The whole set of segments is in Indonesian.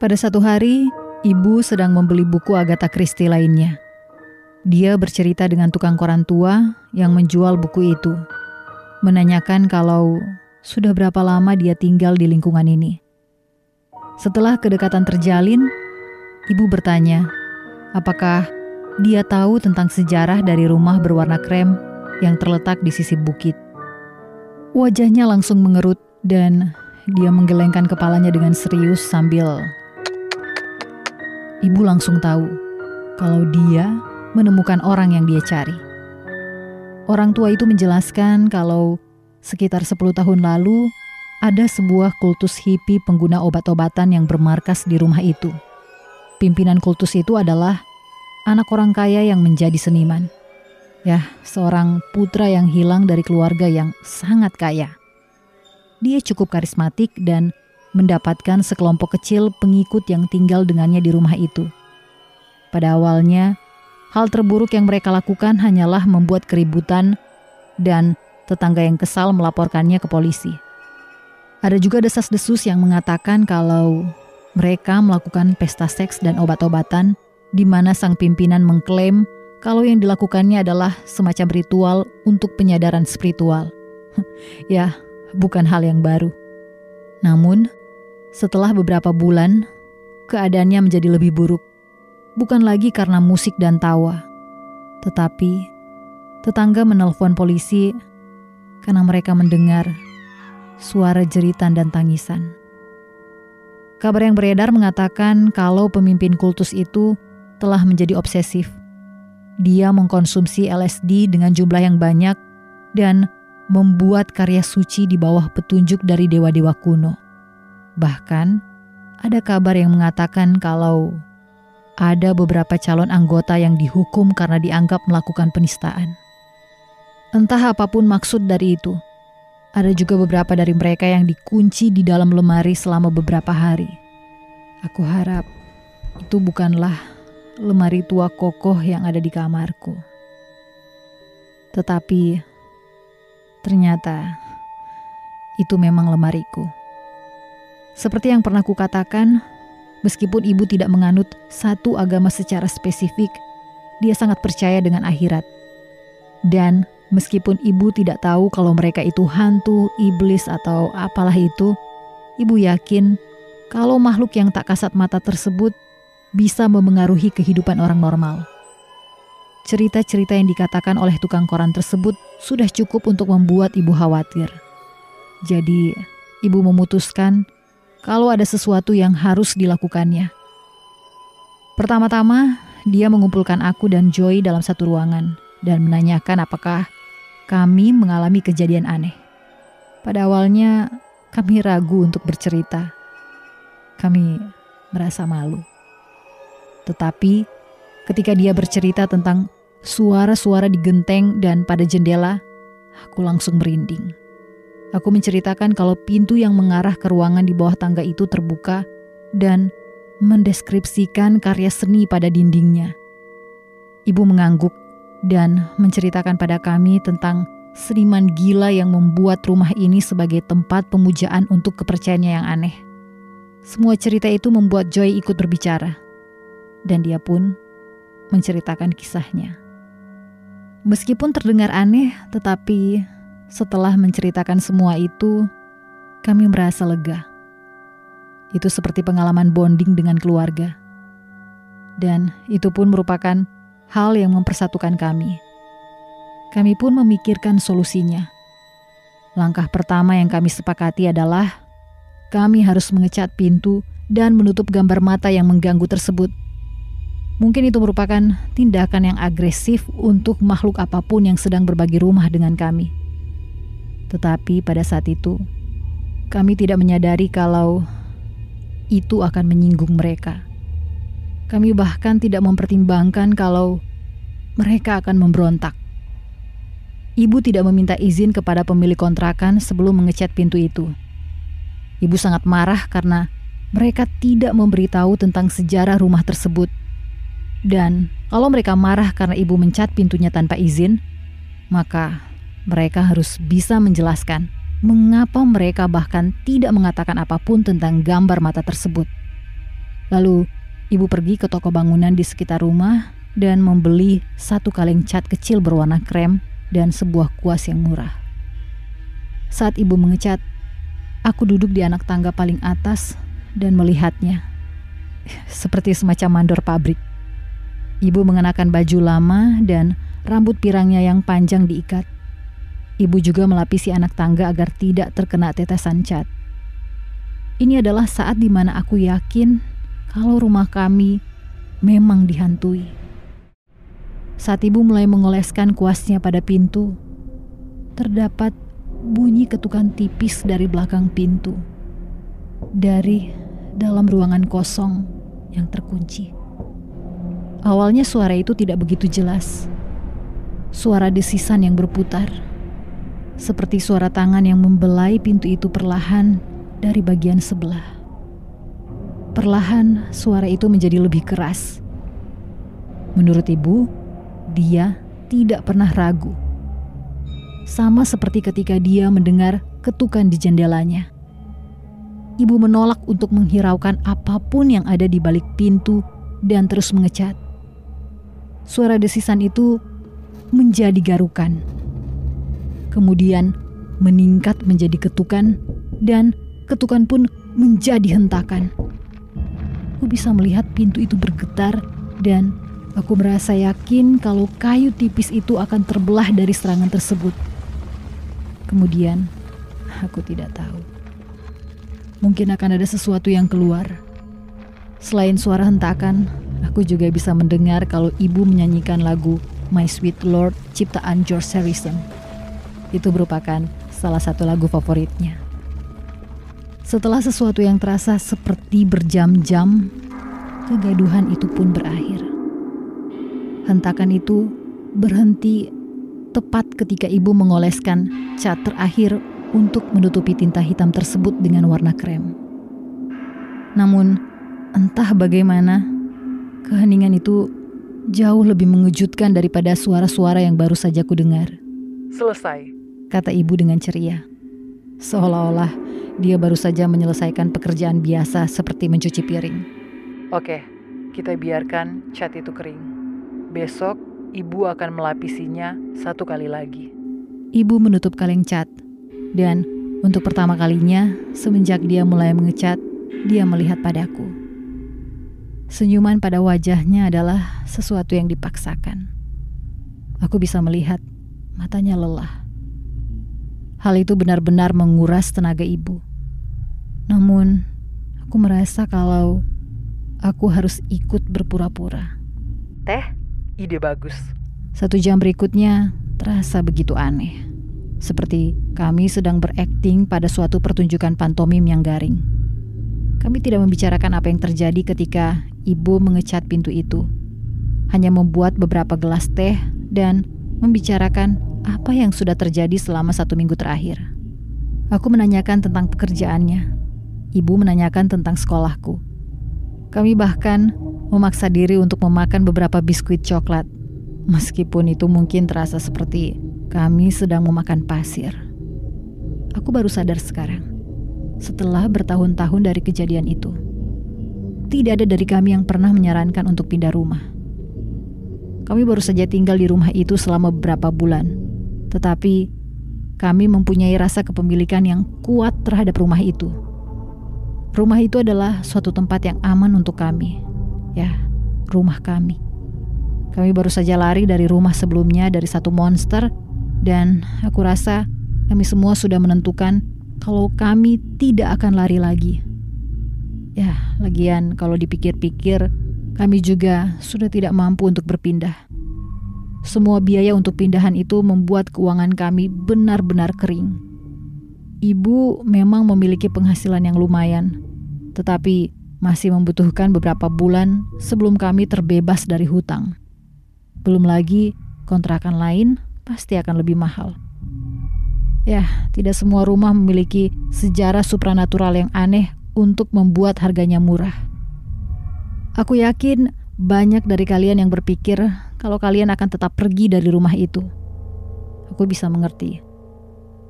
Pada satu hari, ibu sedang membeli buku Agatha Christie lainnya. Dia bercerita dengan tukang koran tua yang menjual buku itu, menanyakan kalau sudah berapa lama dia tinggal di lingkungan ini. Setelah kedekatan terjalin, ibu bertanya, apakah dia tahu tentang sejarah dari rumah berwarna krem yang terletak di sisi bukit. Wajahnya langsung mengerut dan dia menggelengkan kepalanya dengan serius sambil ibu langsung tahu kalau dia menemukan orang yang dia cari. Orang tua itu menjelaskan kalau sekitar 10 tahun lalu ada sebuah kultus hippie pengguna obat-obatan yang bermarkas di rumah itu. Pimpinan kultus itu adalah anak orang kaya yang menjadi seniman. Ya, seorang putra yang hilang dari keluarga yang sangat kaya. Dia cukup karismatik dan mendapatkan sekelompok kecil pengikut yang tinggal dengannya di rumah itu. Pada awalnya, hal terburuk yang mereka lakukan hanyalah membuat keributan dan tetangga yang kesal melaporkannya ke polisi. Ada juga desas-desus yang mengatakan kalau mereka melakukan pesta seks dan obat-obatan di mana sang pimpinan mengklaim kalau yang dilakukannya adalah semacam ritual untuk penyadaran spiritual. ya, bukan hal yang baru. Namun, setelah beberapa bulan, keadaannya menjadi lebih buruk. Bukan lagi karena musik dan tawa, tetapi tetangga menelpon polisi karena mereka mendengar suara jeritan dan tangisan. Kabar yang beredar mengatakan kalau pemimpin kultus itu telah menjadi obsesif. Dia mengkonsumsi LSD dengan jumlah yang banyak dan membuat karya suci di bawah petunjuk dari dewa-dewa kuno. Bahkan, ada kabar yang mengatakan kalau ada beberapa calon anggota yang dihukum karena dianggap melakukan penistaan. Entah apa pun maksud dari itu, ada juga beberapa dari mereka yang dikunci di dalam lemari selama beberapa hari. Aku harap itu bukanlah lemari tua kokoh yang ada di kamarku. Tetapi ternyata itu memang lemariku. Seperti yang pernah kukatakan, meskipun ibu tidak menganut satu agama secara spesifik, dia sangat percaya dengan akhirat. Dan meskipun ibu tidak tahu kalau mereka itu hantu, iblis, atau apalah itu, ibu yakin kalau makhluk yang tak kasat mata tersebut bisa memengaruhi kehidupan orang normal. Cerita-cerita yang dikatakan oleh tukang koran tersebut sudah cukup untuk membuat ibu khawatir. Jadi, ibu memutuskan kalau ada sesuatu yang harus dilakukannya. Pertama-tama, dia mengumpulkan aku dan Joy dalam satu ruangan dan menanyakan apakah kami mengalami kejadian aneh. Pada awalnya, kami ragu untuk bercerita. Kami merasa malu. Tetapi, ketika dia bercerita tentang suara-suara di genteng dan pada jendela, aku langsung merinding. Aku menceritakan kalau pintu yang mengarah ke ruangan di bawah tangga itu terbuka dan mendeskripsikan karya seni pada dindingnya. Ibu mengangguk dan menceritakan pada kami tentang seniman gila yang membuat rumah ini sebagai tempat pemujaan untuk kepercayaannya yang aneh. Semua cerita itu membuat Joy ikut berbicara, dan dia pun menceritakan kisahnya. Meskipun terdengar aneh, tetapi setelah menceritakan semua itu, kami merasa lega. Itu seperti pengalaman bonding dengan keluarga. Dan itu pun merupakan hal yang mempersatukan kami. Kami pun memikirkan solusinya. Langkah pertama yang kami sepakati adalah kami harus mengecat pintu dan menutup gambar mata yang mengganggu tersebut. Mungkin itu merupakan tindakan yang agresif untuk makhluk apa pun yang sedang berbagi rumah dengan kami. Tetapi pada saat itu, kami tidak menyadari kalau itu akan menyinggung mereka. Kami bahkan tidak mempertimbangkan kalau mereka akan memberontak. Ibu tidak meminta izin kepada pemilik kontrakan sebelum mengecat pintu itu. Ibu sangat marah karena mereka tidak memberitahu tentang sejarah rumah tersebut. Dan kalau mereka marah karena ibu mencat pintunya tanpa izin, maka mereka harus bisa menjelaskan mengapa mereka bahkan tidak mengatakan apa pun tentang gambar mata tersebut. Lalu ibu pergi ke toko bangunan di sekitar rumah dan membeli satu kaleng cat kecil berwarna krem dan sebuah kuas yang murah. Saat ibu mengecat, aku duduk di anak tangga paling atas dan melihatnya. Seperti semacam mandor pabrik. Ibu mengenakan baju lama dan rambut pirangnya yang panjang diikat. Ibu juga melapisi anak tangga agar tidak terkena tetesan cat. Ini adalah saat di mana aku yakin kalau rumah kami memang dihantui. Saat ibu mulai mengoleskan kuasnya pada pintu, terdapat bunyi ketukan tipis dari belakang pintu. Dari dalam ruangan kosong yang terkunci. Awalnya suara itu tidak begitu jelas. Suara desisan yang berputar. Seperti suara tangan yang membelai pintu itu perlahan dari bagian sebelah. Perlahan suara itu menjadi lebih keras. Menurut ibu, dia tidak pernah ragu. Sama seperti ketika dia mendengar ketukan di jendelanya. Ibu menolak untuk menghiraukan apa pun yang ada di balik pintu dan terus mengecat. Suara desisan itu menjadi garukan. Kemudian meningkat menjadi ketukan dan ketukan pun menjadi hentakan. Aku bisa melihat pintu itu bergetar dan aku merasa yakin kalau kayu tipis itu akan terbelah dari serangan tersebut. Kemudian, aku tidak tahu. Mungkin akan ada sesuatu yang keluar. Selain suara hentakan, aku juga bisa mendengar kalau ibu menyanyikan lagu My Sweet Lord ciptaan George Harrison. Itu merupakan salah satu lagu favoritnya. Setelah sesuatu yang terasa seperti berjam-jam, kegaduhan itu pun berakhir. Hentakan itu berhenti tepat ketika ibu mengoleskan cat terakhir untuk menutupi tinta hitam tersebut dengan warna krem. Namun, entah bagaimana, keheningan itu jauh lebih mengejutkan daripada suara-suara yang baru saja ku dengar. Selesai, kata ibu dengan ceria. Seolah-olah dia baru saja menyelesaikan pekerjaan biasa seperti mencuci piring. Oke, kita biarkan cat itu kering. Besok ibu akan melapisinya satu kali lagi. Ibu menutup kaleng cat dan untuk pertama kalinya semenjak dia mulai mengecat, dia melihat padaku. Senyuman pada wajahnya adalah sesuatu yang dipaksakan. Aku bisa melihat matanya lelah. Hal itu benar-benar menguras tenaga ibu. Namun, aku merasa kalau aku harus ikut berpura-pura. Teh, ide bagus. Satu jam berikutnya terasa begitu aneh. Seperti kami sedang berakting pada suatu pertunjukan pantomim yang garing. Kami tidak membicarakan apa yang terjadi ketika ibu mengecat pintu itu. Hanya membuat beberapa gelas teh dan membicarakan apa yang sudah terjadi selama satu minggu terakhir. Aku menanyakan tentang pekerjaannya, ibu menanyakan tentang sekolahku. Kami bahkan memaksa diri untuk memakan beberapa biskuit coklat, meskipun itu mungkin terasa seperti kami sedang memakan pasir. Aku baru sadar sekarang, setelah bertahun-tahun dari kejadian itu. Tidak ada dari kami yang pernah menyarankan untuk pindah rumah. Kami baru saja tinggal di rumah itu selama beberapa bulan, tetapi kami mempunyai rasa kepemilikan yang kuat terhadap rumah itu Rumah itu adalah suatu tempat yang aman untuk kami. Ya, rumah kami. Kami baru saja lari dari rumah sebelumnya dari satu monster dan aku rasa kami semua sudah menentukan kalau kami tidak akan lari lagi. Ya, lagian kalau dipikir-pikir, kami juga sudah tidak mampu untuk berpindah. Semua biaya untuk pindahan itu membuat keuangan kami benar-benar kering. Ibu memang memiliki penghasilan yang lumayan, tetapi masih membutuhkan beberapa bulan sebelum kami terbebas dari hutang. Belum lagi kontrakan lain pasti akan lebih mahal. Ya, tidak semua rumah memiliki sejarah supranatural yang aneh untuk membuat harganya murah. Aku yakin banyak dari kalian yang berpikir kalau kalian akan tetap pergi dari rumah itu. Aku bisa mengerti.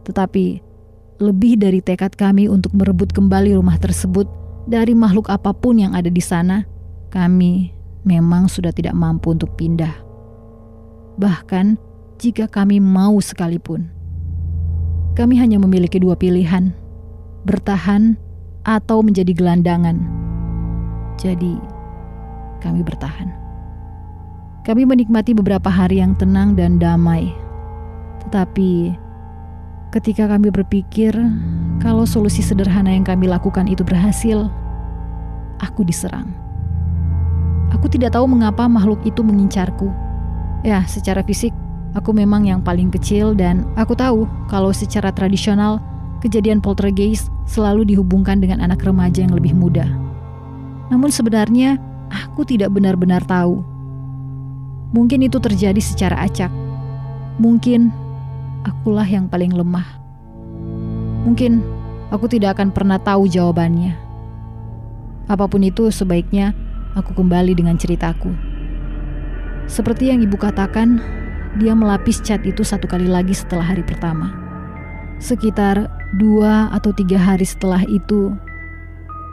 Tetapi lebih dari tekad kami untuk merebut kembali rumah tersebut dari makhluk apa pun yang ada di sana, kami memang sudah tidak mampu untuk pindah. Bahkan jika kami mau sekalipun, kami hanya memiliki dua pilihan: bertahan atau menjadi gelandangan. Jadi, kami bertahan. Kami menikmati beberapa hari yang tenang dan damai, tetapi ketika kami berpikir kalau solusi sederhana yang kami lakukan itu berhasil, aku diserang. Aku tidak tahu mengapa makhluk itu mengincarku. Ya, secara fisik, aku memang yang paling kecil dan aku tahu kalau secara tradisional, kejadian poltergeist selalu dihubungkan dengan anak remaja yang lebih muda. Namun sebenarnya, aku tidak benar-benar tahu. Mungkin itu terjadi secara acak. Mungkin akulah yang paling lemah. Mungkin aku tidak akan pernah tahu jawabannya. Apa pun itu, sebaiknya aku kembali dengan ceritaku. Seperti yang ibu katakan, dia melapis cat itu satu kali lagi setelah hari pertama. Sekitar dua atau tiga hari setelah itu,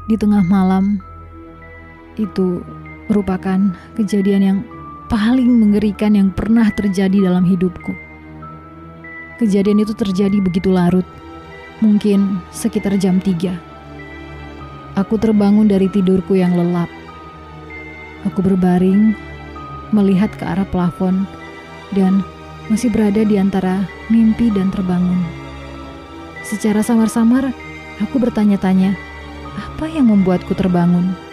di tengah malam, itu merupakan kejadian yang paling mengerikan yang pernah terjadi dalam hidupku. Kejadian itu terjadi begitu larut, mungkin sekitar jam tiga. Aku terbangun dari tidurku yang lelap. Aku berbaring, melihat ke arah plafon, dan masih berada di antara mimpi dan terbangun. Secara samar-samar, aku bertanya-tanya, apa yang membuatku terbangun?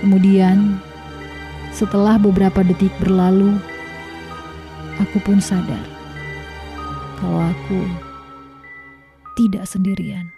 Kemudian, setelah beberapa detik berlalu, aku pun sadar kalau aku tidak sendirian.